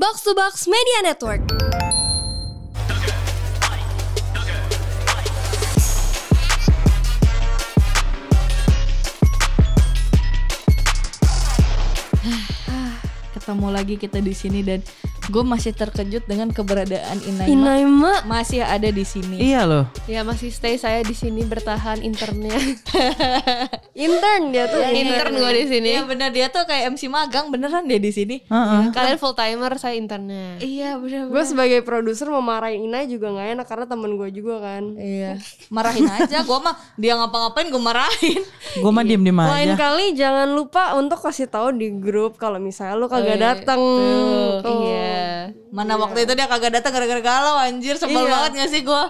Box to Box Media Network. Ketemu lagi kita di sini dan gue masih terkejut dengan keberadaan Inaima. Inaima Masih ada di sini. Iya loh. Ya masih stay saya di sini bertahan internnya. intern dia tuh Intern gue di sini. Iya bener dia tuh kayak MC magang beneran dia di sini. Heeh. Kalian full timer, saya internnya. Iya bener. Gue sebagai produser mau marahin Ina juga nggak enak karena temen gue juga kan. Iya. Marahin aja. Gue mah dia ngapa-ngapain gue marahin. Gue mah diem diem Lain aja. kali jangan lupa untuk kasih tahu di grup kalau misalnya lu kagak datang. Tuh. Iya. Mana waktu itu dia kagak datang gara-gara galau anjir sebel Iya. banget gak sih gue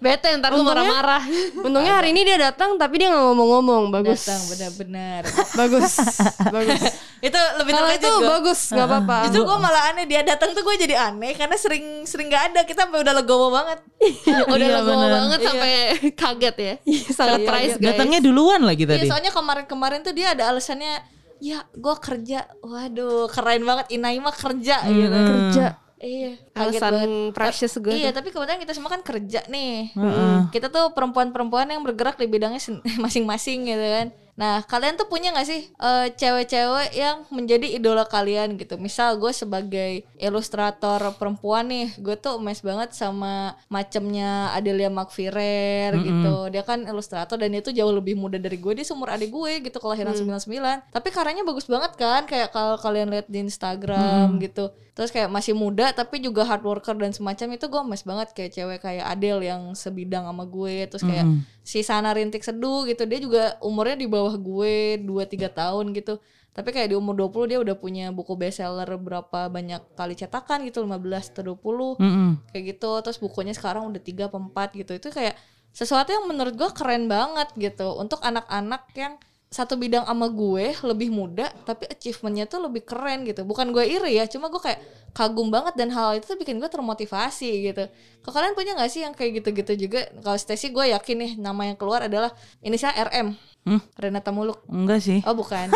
Bete ntar gue marah-marah. Untungnya hari ini dia datang tapi dia nggak ngomong-ngomong. Bagus. datang benar-benar. bagus. bagus. itu lebih Kalau terkejut itu gua. bagus nggak apa-apa. Justru gue malah aneh dia datang tuh gue jadi aneh karena sering sering nggak ada kita sampai udah legowo banget. Udah Iya, legowo bener. banget sampai kaget ya. sangat Surprise guys. Datangnya duluan lagi Iya tadi. soalnya kemarin-kemarin tuh dia ada alasannya ya gue kerja. Waduh keren banget Inaima kerja gitu. Kerja. Iya. kaget banget. Alasan precious gue. Iya tapi kebetulan kita semua kan kerja nih. Heeh. Kita tuh perempuan-perempuan yang bergerak di bidangnya masing-masing gitu kan. Nah kalian tuh punya gak sih eh, cewek-cewek yang menjadi idola kalian gitu? Misal gue sebagai ilustrator perempuan nih, gue tuh emes banget sama macemnya Adelia McFirer gitu. Dia kan ilustrator dan itu jauh lebih muda dari gue. Dia seumur adik gue gitu kelahiran 99. Tapi karyanya bagus banget kan kayak kalau kalian lihat di Instagram gitu. Terus kayak masih muda tapi juga hard worker dan semacam itu gue emes banget kayak cewek kayak Adele yang sebidang sama gue. Terus kayak si Sana Rintik Seduh gitu. Dia juga umurnya di bawah gue 2-3 tahun gitu. Tapi kayak di umur 20 dia udah punya buku bestseller berapa banyak kali cetakan gitu 15 atau 20 Mm-mm. kayak gitu terus bukunya sekarang udah tiga apa empat gitu itu kayak sesuatu yang menurut gue keren banget gitu untuk anak-anak yang satu bidang sama gue lebih muda tapi achievementnya tuh lebih keren gitu bukan gue iri ya cuma gue kayak kagum banget dan hal itu tuh bikin gue termotivasi gitu kalau kalian punya nggak sih yang kayak gitu-gitu juga kalau Stacy gue yakin nih nama yang keluar adalah inisial RM Hmm? Renata Muluk Enggak sih. oh bukan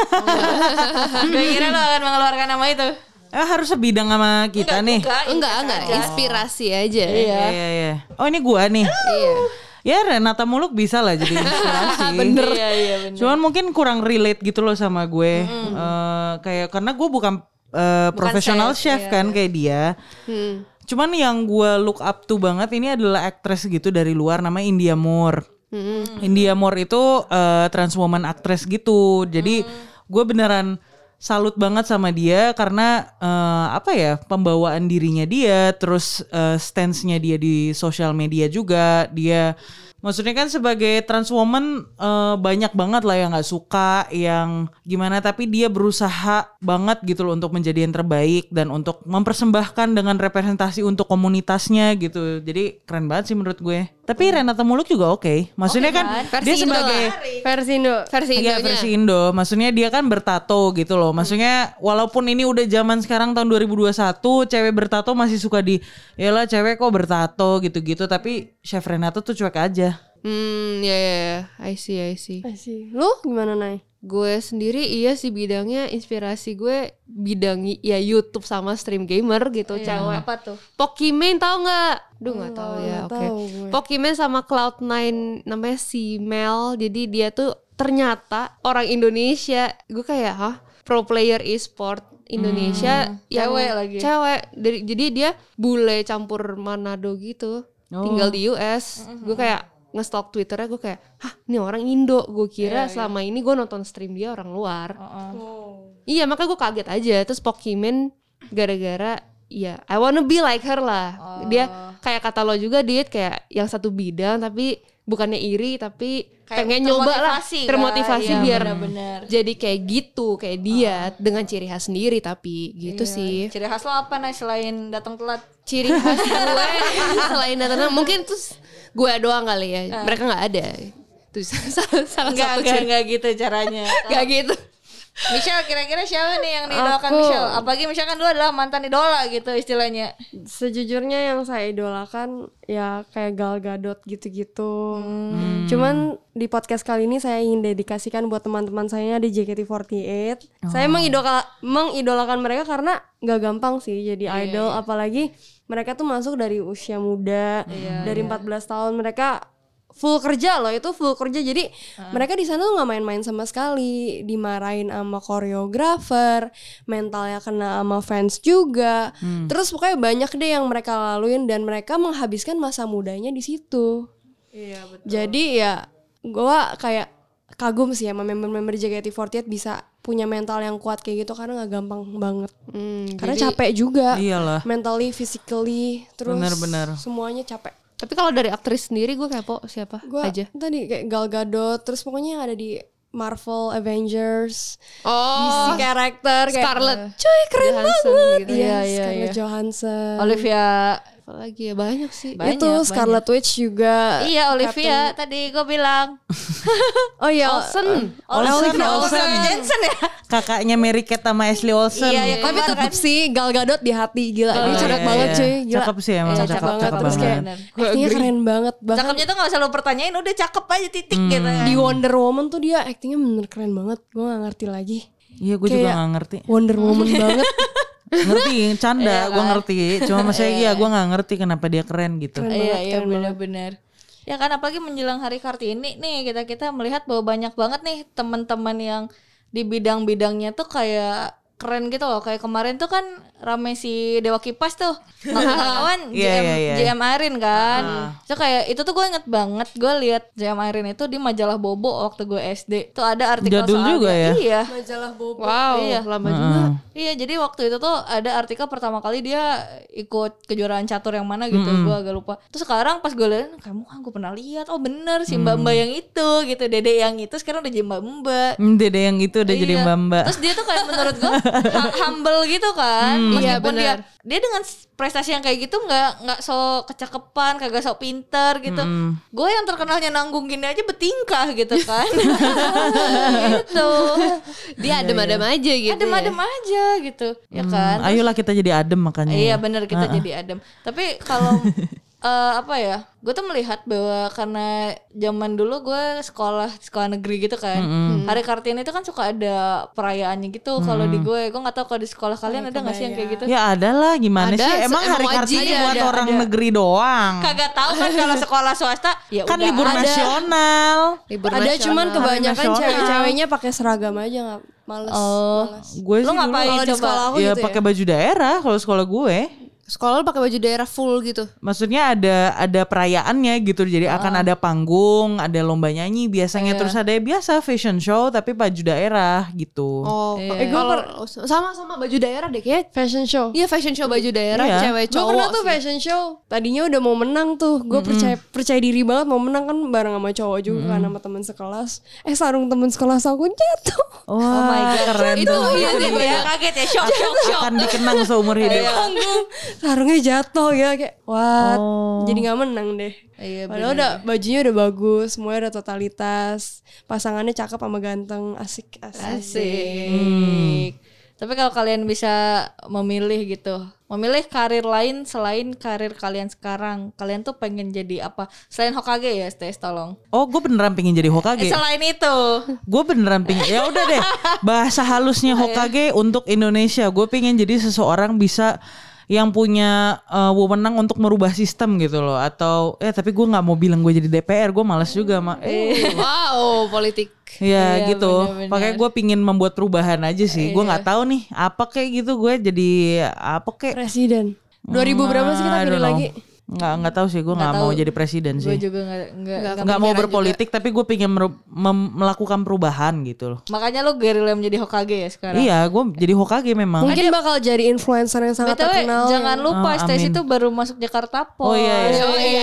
gue kira lo akan mengeluarkan nama itu Eh harus sebidang sama kita nih. Enggak, Enggak, ini enggak. Inspirasi aja. Iya. Iya, iya. Oh ini gua nih. Iya. Ya Renata Muluk bisa lah jadi inspirasi. bener iya iya bener Cuman mungkin kurang relate gitu loh sama gue. Eh, kayak karena gue bukan eh, profesional chef, chef, kan kayak dia. Hmm. Cuman yang gue look up to banget ini adalah aktris gitu dari luar namanya India Moore. Hmm. India Moore itu eh, trans woman actress gitu. Jadi gue beneran salut banget sama dia karena eh, apa ya pembawaan dirinya dia, terus eh, stance-nya dia di sosial media juga dia. Maksudnya kan sebagai trans woman eh, banyak banget lah yang nggak suka, yang gimana tapi dia berusaha banget gitu loh untuk menjadi yang terbaik dan untuk mempersembahkan dengan representasi untuk komunitasnya gitu. Jadi keren banget sih menurut gue. Tapi Renata Muluk juga oke. Maksudnya kan Versi dia Indo sebagai lah. Versi Indo. Versi Iya Indonya. versi Indo. Maksudnya dia kan bertato gitu loh. Maksudnya walaupun ini udah zaman sekarang tahun 2021, cewek bertato masih suka di Yalah cewek kok bertato gitu-gitu, tapi Chef Renato tuh cuek aja. Hmm, ya ya ya. I see, I see. Eh, sih. Lu gimana Nay? Gue sendiri iya sih bidangnya inspirasi gue bidang ya YouTube sama stream gamer gitu cewek. apa tuh Pokimane tau nggak? Duh nggak tahu ya. Oke. gue. Pokimane sama Cloud9 namanya si Mel. Jadi dia tuh ternyata orang Indonesia. Gue kayak hah pro player e-sport Indonesia yang Cewek lagi. Cewek. Jadi dia bule campur Manado gitu. Tinggal di US. Gue kayak ngestalk Twitternya gue kayak, hah ini orang Indo. Gue kira selama ini gue nonton stream dia orang luar. Iya makanya gue kaget aja Terus Pokimane gara-gara Ya I wanna be like her lah Dia kayak kata lo juga dia kayak yang satu bidang Tapi bukannya iri Tapi Kayak pengen nyoba lah termotivasi kan? Iya, biar benar-benar. Jadi kayak gitu Kayak dia Dengan ciri khas sendiri tapi Gitu sih Ciri khas lo apa nih selain datang telat? Ciri khas gue Selain datang Mungkin terus Gue doang kali ya. Mereka gak ada. Terus salah, salah Enggak, satu enggak, enggak gitu caranya. Gak gitu Michelle kira-kira siapa nih yang diidolakan Aku- Michelle? Apalagi Michelle kan dulu adalah mantan idola gitu istilahnya. Sejujurnya yang saya idolakan ya kayak Gal Gadot gitu-gitu. Hmm. Cuman di podcast kali ini saya ingin dedikasikan buat teman-teman saya di JKT48. Saya Oh. mengidola mengidolakan mereka karena nggak gampang sih jadi Iya, idol apalagi mereka tuh masuk dari usia muda. Iya, dari 14 tahun mereka full kerja loh itu full kerja jadi mereka di sana tuh nggak main-main sama sekali dimarahin sama koreografer mentalnya kena sama fans juga Hmm. terus pokoknya banyak deh yang mereka laluin dan mereka menghabiskan masa mudanya di situ Iya betul. jadi ya gua kayak kagum sih sama member-member JKT48 bisa punya mental yang kuat kayak gitu karena nggak gampang banget Hmm, karena jadi- capek juga Iyalah. mentally physically terus Bener-bener. semuanya capek Tapi kalau dari aktris sendiri gue kepo siapa Gua aja. tadi kayak Gal Gadot terus pokoknya yang ada di Marvel Avengers Oh, DC karakter kayak Scarlett. cuy keren Johansson banget gitu. iya Iya, iya, Scarlett iya. Johansson Olivia Apa lagi ya banyak sih. Banyak, itu Scarlet Witch juga Iya Olivia tadi gue bilang oh iya Olsen. Olsen, Olivia Olsen. Jensen ya Kakaknya Mary Kate sama Ashley Olsen. Iya, iya. tapi Keluar tetap kan? sih Gal Gadot di hati gila dia iya, cerdas iya, banget iya. cuy gila Cakep sih emang, Iya, cakep, cakep banget cakep terus kayak banget. actingnya keren banget bahkan Cakepnya tuh gak usah lu pertanyain udah cakep aja titik Hmm. gitu ya di Wonder Woman tuh dia actingnya bener keren banget gue gak ngerti lagi Iya, gue juga gak ngerti. Wonder Woman banget ngerti, canda, Iya gue kan? ngerti. Cuma maksudnya iya, gue gak ngerti kenapa dia keren gitu. Keren Iya iya benar-benar. Ya kan apalagi menjelang hari Kartini nih kita kita melihat bahwa banyak banget nih teman-teman yang di bidang-bidangnya tuh kayak keren gitu loh kayak kemarin tuh kan rame si Dewa Kipas tuh kawan Iya, JM iya, iya. JM Arin kan so kayak itu tuh gue inget banget gue lihat JM Arin itu di majalah Bobo waktu gue SD tuh ada artikel Jadul soal juga dia. ya? iya majalah Bobo Wow, Iya. lama juga. Iya jadi waktu itu tuh ada artikel pertama kali dia ikut kejuaraan catur yang mana gitu gue agak lupa. Terus sekarang pas gue lihat kamu kan gue pernah lihat oh bener si mbak mbak yang itu gitu dede yang itu sekarang udah jadi mbak mbak. Hmm, Dede yang itu udah jadi Iya. mbak mbak. Terus dia tuh kayak menurut gue humble gitu kan. Iya, Meskipun dia benar. dia dengan prestasi yang kayak gitu nggak nggak so kecakepan kagak so pinter gitu. Gue yang terkenalnya nanggung gini aja betingkah gitu kan. gitu. Dia adem-adem aja gitu. Adem-adem aja gitu. Ya kan. Hmm, ayolah kita jadi adem makanya. Iya bener kita jadi adem. Tapi kalau eh, apa ya? Gue tuh melihat bahwa karena zaman dulu gue sekolah sekolah negeri gitu kan. Hari Kartini itu kan suka ada perayaannya gitu. Kalau di gue, gue nggak tahu kalau di sekolah kalian ada nggak sih yang kayak gitu? Ya ada lah gimana Ada, sih? Emang emang hari Kartini ada, buat ada, orang ada. negeri doang. Kagak tahu kan kalau sekolah swasta ya Kan udah libur ada. nasional. Libur ada nasional. cuman kebanyakan cewek-ceweknya pakai seragam aja nggak males Oh. males. Gue Lu sih dulu ngapain Kalau di sekolah aku ya gitu pakai baju daerah kalau sekolah gue. Sekolah lu pakai baju daerah full gitu. Maksudnya ada ada perayaannya gitu. Jadi Ah. akan ada panggung, ada lomba nyanyi biasanya Iya. terus ada ya biasa fashion show tapi baju daerah gitu. Oh, Eh, gua kalau sama-sama baju daerah deh kayak. fashion show Iya fashion show baju daerah Iya. cewek Gue cowok. pernah tuh sih. fashion show Tadinya udah mau menang tuh Gue percaya percaya diri banget mau menang kan Bareng sama cowok juga kan Sama temen sekelas Eh sarung temen sekelas aku jatuh Wah, Oh my god. keren itu iya sih ya kaget ya shock shock shock. Akan dikenang seumur hidup. Panggung Sarungnya jatuh ya Kayak what Oh. Jadi gak menang deh Iya Padahal udah bajunya udah bagus Semuanya udah totalitas Pasangannya cakep sama ganteng Asik asik, Asik. Tapi kalau kalian bisa memilih gitu, memilih karir lain selain karir kalian sekarang, kalian tuh pengen jadi apa? Selain Hokage ya, Stes tolong. Oh, gue beneran pengen jadi Eh, Hokage. selain itu, Gue beneran pengen ya udah deh bahasa halusnya Hokage untuk Indonesia. Gue pengen jadi seseorang bisa yang punya uh, wewenang untuk merubah sistem gitu loh Oh. atau eh tapi gue nggak mau bilang gue jadi DPR gue males juga mak eh, Wow, politik. ya Iya, gitu makanya gue pingin membuat perubahan aja sih gue Iya. nggak tahu nih apa kayak gitu gue jadi apa kayak Presiden 2000 berapa sih kita pilih know. lagi nggak nggak tahu sih gue nggak mau tahu. jadi presiden gue sih juga nggak nggak nggak nggak mau berpolitik tapi gue pengen meru- mem- melakukan perubahan gitu loh juga. Makanya lo gerila menjadi Hokage ya sekarang. iya gue jadi Hokage memang Mungkin bakal jadi influencer yang sangat BTW terkenal jangan lupa Oh, Stacy itu baru masuk Jakarta Post. Oh iya, iya. Oh, iya.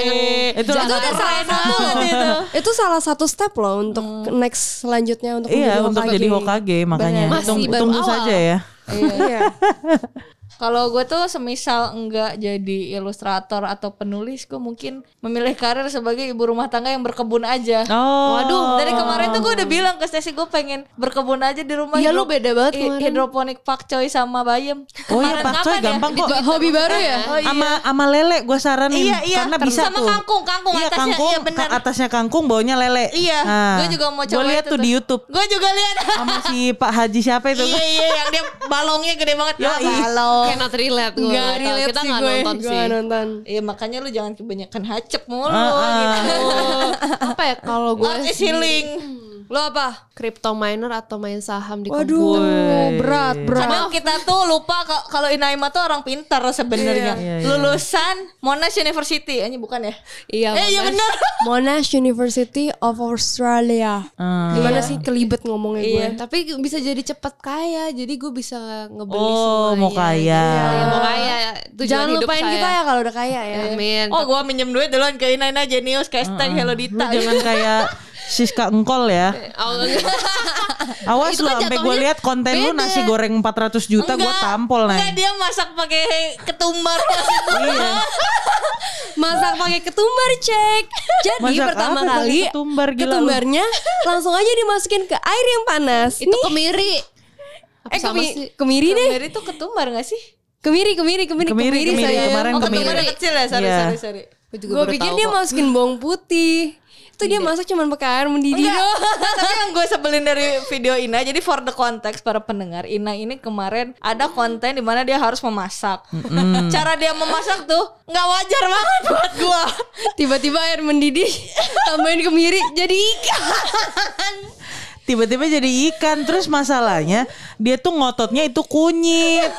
Itu Itu udah salah satu itu. itu salah satu step loh untuk next selanjutnya untuk Iya menjadi untuk Hokage. jadi Hokage makanya Masih Tunggu- tunggu saja ya. Iya. Kalau gue tuh semisal enggak jadi ilustrator atau penulis, gue mungkin memilih karir sebagai ibu rumah tangga yang berkebun aja. Oh. Waduh, dari kemarin tuh gue udah bilang ke Stacey gue pengen berkebun aja di rumah. Iya, lu beda banget kemarin. Hidroponik pakcoy sama bayam. Oh iya Kemarin Pak Coy kapan ya? gampang kok. Hobi baru ya? Oh iya. Ama ama lele gue saranin Iya, iya. karena bisa Sama tuh. kangkung, kangkung iya, atasnya, kangkung, iya benar. atasnya kangkung baunya lele. Iya, gue juga mau coba Gue lihat itu tuh di YouTube Gue juga lihat. sama si Pak Haji siapa itu? iya iya yang dia balongnya gede banget. Ya, balong. Kayak not relate gue. Gak relate Kita sih nggak gue. nonton Gue sih. nonton. Iya makanya lu jangan kebanyakan hacep mulu Ah, ah. gitu. Apa ya kalau gue Art is healing. Lo apa? crypto miner atau main saham di Waduh, berat, berat. Kadang kita tuh lupa ka- kalau Inaima tuh orang pintar sebenarnya. Iya, iya. Lulusan Monash University, ini bukan ya? Iya. eh iya Monash. bener. Monash University of Australia. Hmm. Gimana sih kelibet ngomongnya gue? Iya. Tapi bisa jadi cepet kaya, jadi gue bisa ngebeli Oh, semuanya. mau kaya. Iya, mau kaya. Tujuan Jangan hidup lupain saya. kita ya kalau udah kaya ya. Amin. Oh gua minjem duit duluan ke Inaina Genius ke Hashtag Hello Lu Dita. jangan kayak Siska Engkol ya. Oh, enggak. Awas lu kan sampai gue lihat konten lu beda. nasi goreng 400 juta gue tampol Enggak nih. dia masak pakai ketumbar. Iya. Masak pakai ketumbar cek. Jadi Masak pertama kali ketumbar, lu. ketumbarnya langsung aja dimasukin ke air yang panas. Itu Nih, kemiri. Apa eh sama kemi- sih? kemiri deh. Kemiri tuh ketumbar gak sih? Kemiri, kemiri, kemiri, Kemiri, kemiri, kemarin Oh kemiri. ketumbar yang kecil ya, sorry Iya. sorry sorry. Gue juga Gue baru pikir tahu dia kok. masukin bawang putih. Itu dia masak cuman pakai air mendidih Enggak, enggak, tapi yang gue sebelin dari video Ina jadi for the context para pendengar Ina ini kemarin ada konten di mana dia harus memasak. Cara dia memasak tuh nggak wajar banget buat gue Tiba-tiba air mendidih, tambahin kemiri jadi ikan. Tiba-tiba jadi ikan. Terus masalahnya Dia tuh ngototnya itu kunyit.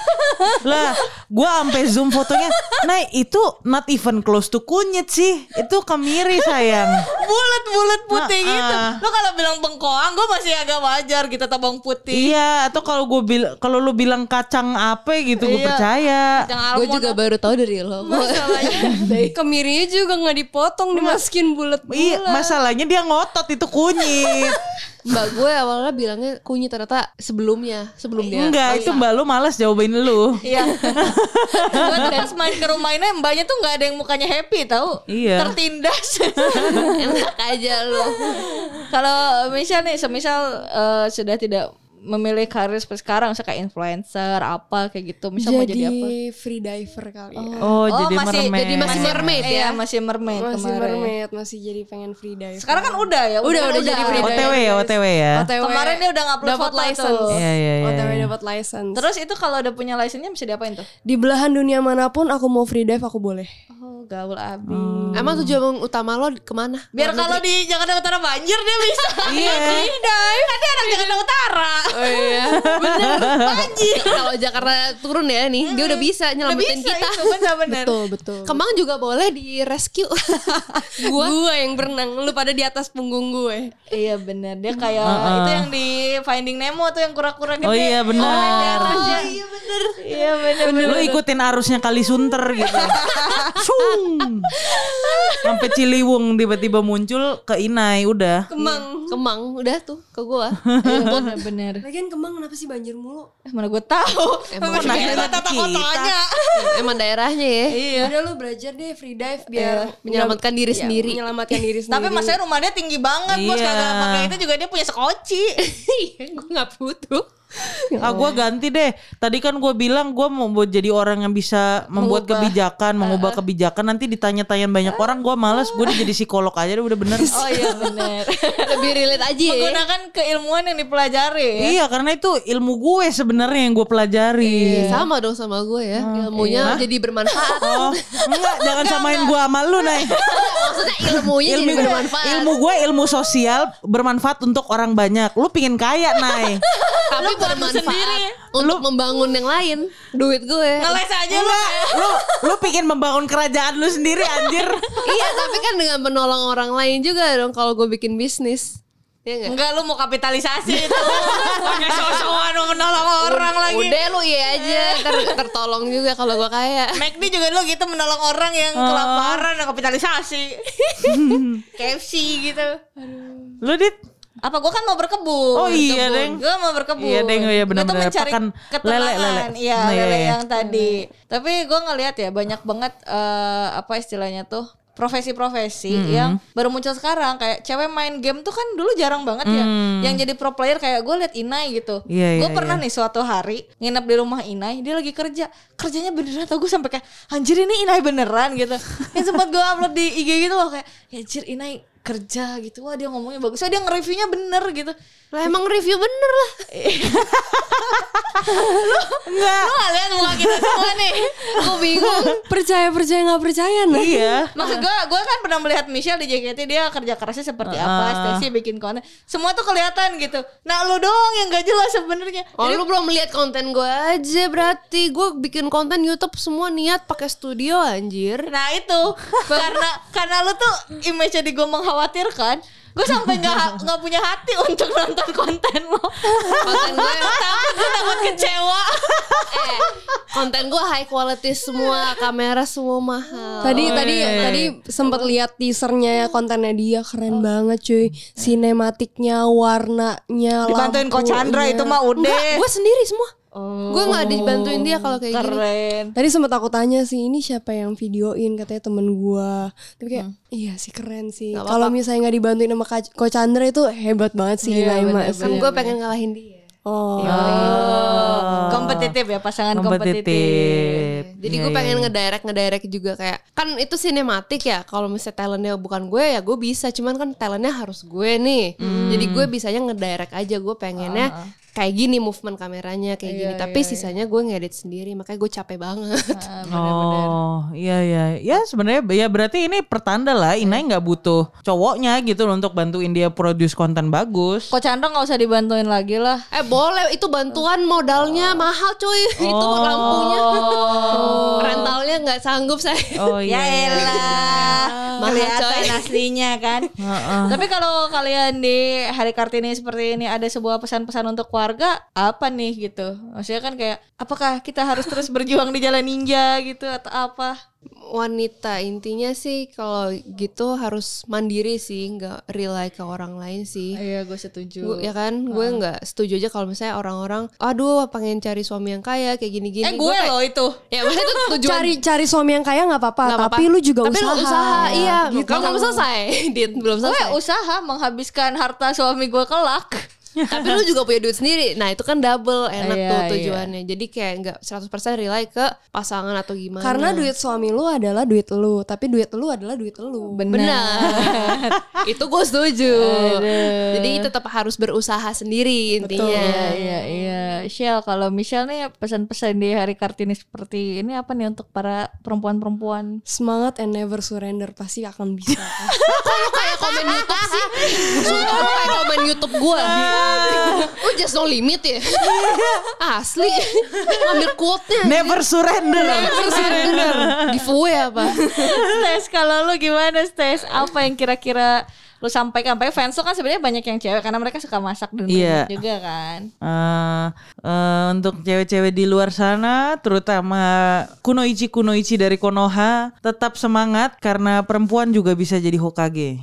Lah Gue sampai zoom fotonya. Nah itu not even close to kunyit sih. Itu kemiri sayang. Bulat-bulat putih Nah, gitu. ah. lo kalau bilang bengkoang gue masih agak wajar gitu atau bawang putih. Iya Atau kalau gue bil kalau lu bilang kacang apa gitu Gue Iya. percaya. Gue juga baru tahu dari lo. Masalahnya kemirinya juga nggak dipotong, dimasukin bulat-bulat. Iya masalahnya dia ngotot itu kunyit Mbak gue awalnya bilangnya kunyit ternyata sebelumnya, sebelumnya. Enggak itu mbak lu males jawabain lu Iya. Gue tes main ke rumah ini mbaknya tuh nggak ada yang mukanya happy tahu. Iya. Tertindas. Enak aja lo. Kalau misal nih, semisal eh, sudah tidak memilih karir seperti sekarang, misalnya kayak influencer apa kayak gitu, misal mau jadi apa? free diver kali ya. Oh, jadi masih mermaid jadi masih mermaid Iya, ya? masih mermaid Masih kemarin. mermaid, masih jadi pengen free diver. Sekarang kan udah ya, Udah, udah jadi free diver. OTW ya OTW ya OTW Kemarin dia udah ngupload dapat foto license. tuh. Iya iya iya OTW iya. dapat license. Terus itu kalau udah punya license-nya bisa diapain tuh? di belahan dunia mana pun aku mau free dive aku boleh. Oh, gaul abi. Emang tujuan utama lo ke mana? Biar kalau di Jakarta Utara banjir dia bisa. Iya. Dive. Kan dia anak Jakarta Utara. Oh iya. Bener. Banjir. Kalau Jakarta turun ya nih, dia udah bisa Udah nyelamatin bisa kita. itu benar-benar. Betul, betul. Kemang juga boleh di rescue. gua gua yang berenang, lu pada di atas punggung gue. Iya bener dia kayak itu yang di Finding Nemo tuh yang kura-kura gede. Oh iya benar. Oh, iya bener. Iya bener bener. Lu ikutin arusnya kali sunter gitu. Sung. Sampai Ciliwung tiba-tiba muncul ke Inai udah. Kemang. Kemang udah tuh ke gua. bener bener. Lagian Kemang kenapa sih banjir mulu? Eh, Mana gue tahu. Emang kita tata kotanya. Emang daerahnya ya. Iya. Udah lu belajar deh free dive biar menyelamatkan diri Iya, sendiri. Menyelamatkan diri sendiri. Tapi masanya rumahnya tinggi banget bos Iya. kagak pakai itu juga dia punya sekoci. gue nggak butuh. Ah gue ganti deh. Tadi kan gue bilang gue mau buat jadi orang yang bisa membuat kebijakan, mengubah kebijakan. Nanti ditanya-tanyain banyak orang. Gue males. Gue udah jadi psikolog aja deh udah bener. Oh iya bener. Lebih relate aja ya. Menggunakan keilmuan yang dipelajari ya. Iya karena itu ilmu gue sebenarnya yang gue pelajari. Iya, sama dong sama gue ya. Ilmunya jadi bermanfaat. Oh enggak jangan samain gue sama lu Nay. Maksudnya ilmunya ilmu jadi bermanfaat. ilmu gue ilmu sosial bermanfaat untuk orang banyak. Lu pingin kaya Nay. tapi bermanfaat untuk membangun yang lain. Duit gue. Ngeles aja lu. lu lu pingin membangun kerajaan lu sendiri anjir. iya, tapi kan dengan menolong orang lain juga dong kalau gue bikin bisnis. Iya enggak? Enggak lu mau kapitalisasi itu. Pakai sosokan mau menolong orang lagi. Udah lu iya aja, ter tertolong juga kalau gue kaya. McD juga lu gitu menolong orang yang kelaparan dan kapitalisasi. KFC gitu. Lu dit Apa gue kan mau berkebun. Oh iya, berkebun. Deng. Gue mau berkebun. Iya, Deng. Oh iya, Gue tuh benar-benar. mencari Pakan ketenangan. lele, lele. Iya, Nah, iya, lele iya. yang tadi. Tapi gue ngeliat ya banyak banget eh, apa istilahnya tuh profesi-profesi Mm-hmm. yang baru muncul sekarang. Kayak cewek main game tuh kan dulu jarang banget ya. Yang jadi pro player kayak gue liat Inai gitu. Mm. Iya, gue iya, pernah nih suatu hari nginep di rumah Inai dia lagi kerja. Kerjanya beneran tau gue sampai kayak anjir ini Inai beneran gitu. Yang sempat gue upload di IG gitu loh kayak ya anjir Inai kerja gitu. Wah dia ngomongnya bagus. Wah dia nge-reviewnya bener gitu Lah emang review bener lah. Enggak. lu gak liat muka kita semua nih Gue bingung. percaya percaya nggak percaya nah. Iya. Maksud gue, gue kan pernah melihat Michelle di JKT dia kerja kerasnya seperti apa, Ah. Stacy bikin konten, semua tuh kelihatan gitu. Nah lu doang yang gak jelas sebenarnya. Oh lu belum lihat konten gue aja berarti gue bikin konten YouTube semua niat pakai studio anjir. Nah itu karena karena lu tuh image di gue mengkhawatirkan, gue sampai nggak nggak punya hati untuk nonton konten lo. Konten gue Takut gue takut kecewa. eh, konten gue high quality semua, kamera semua mahal. Tadi Oh, tadi tadi sempat lihat teasernya ya kontennya dia keren banget cuy. Sinematiknya, warnanya, Dibantuin Ko Chandra itu mah udah. Gue sendiri semua. Oh, Gue nggak dibantuin dia kalau kayak gini. keren. Tadi sempat aku tanya sih ini siapa yang videoin katanya temen gua. Tapi kayak iya sih keren sih. Kalau misalnya nggak dibantuin sama Ko Chandra itu hebat banget sih Iya, Naima. bener, sih. Kan gue pengen ngalahin dia. Oh. Oh, kompetitif ya pasangan kompetitif. Kompetitif. Jadi Iya, gue iya, pengen iya. ngedirect ngedirect juga kayak kan itu sinematik ya. Kalau misalnya talentnya bukan gue ya gue bisa. Cuman kan talentnya harus gue nih. Hmm. Jadi gue bisanya ngedirect aja. Gue pengennya kayak gini movement kameranya kayak gini. Tapi sisanya gue ngedit sendiri. Makanya gue capek banget. Oh iya iya ya sebenarnya ya berarti ini pertanda lah Inai nggak butuh cowoknya gitu loh untuk bantuin dia produce konten bagus. Ko Chandra nggak usah dibantuin lagi lah. eh boleh itu bantuan modalnya mahal cuy. itu lampunya. Rentalnya nggak sanggup saya. Oh Ya iya. elah, Mahal, kelihatan aslinya kan. Tapi kalau kalian di hari Kartini seperti ini ada sebuah pesan-pesan untuk keluarga, apa nih gitu? Maksudnya kan kayak, apakah kita harus terus berjuang di jalan ninja gitu atau apa? Wanita intinya sih kalau gitu harus mandiri sih nggak rely ke orang lain sih Iya, gue setuju. Gua- ya kan gue nggak setuju aja kalau misalnya orang-orang aduh pengen cari suami yang kaya kayak gini-gini eh gue kayak- loh itu. ya maksudnya itu tujuan Cari cari suami yang kaya nggak apa-apa, tapi apa-apa. lu juga tapi usaha. lu usaha iya Gitu. kalau belum selesai Dit belum Gue selesai usaha menghabiskan harta suami gue kelak. Tapi lu juga punya duit sendiri nah itu kan double enak Iya, tuh iya. tujuannya jadi kayak nggak 100% rely ke pasangan atau gimana Karena duit suami lu adalah duit lu, tapi duit lu adalah duit lu. Benar. itu gue setuju. Jadi tetap harus berusaha sendiri intinya. Iya, iya, iya. Shell, kalau Michelle nih pesan-pesan di hari Kartini seperti ini apa nih untuk para perempuan-perempuan? Semangat and never surrender pasti akan bisa. Kok lu kayak komen YouTube sih? Kayak komen YouTube gue. Lu just no limit ya? Asli. Ngambil quote-nya. Never surrender. Bener. Giveaway apa? Stes kalau lu gimana Stes? Apa yang kira-kira lu sampaikan? Sampai fans lu kan sebenarnya banyak yang cewek karena mereka suka masak dan Iya. banyak juga kan. Eh, eh, untuk cewek-cewek di luar sana, terutama kunoichi kunoichi dari Konoha, tetap semangat karena perempuan juga bisa jadi Hokage.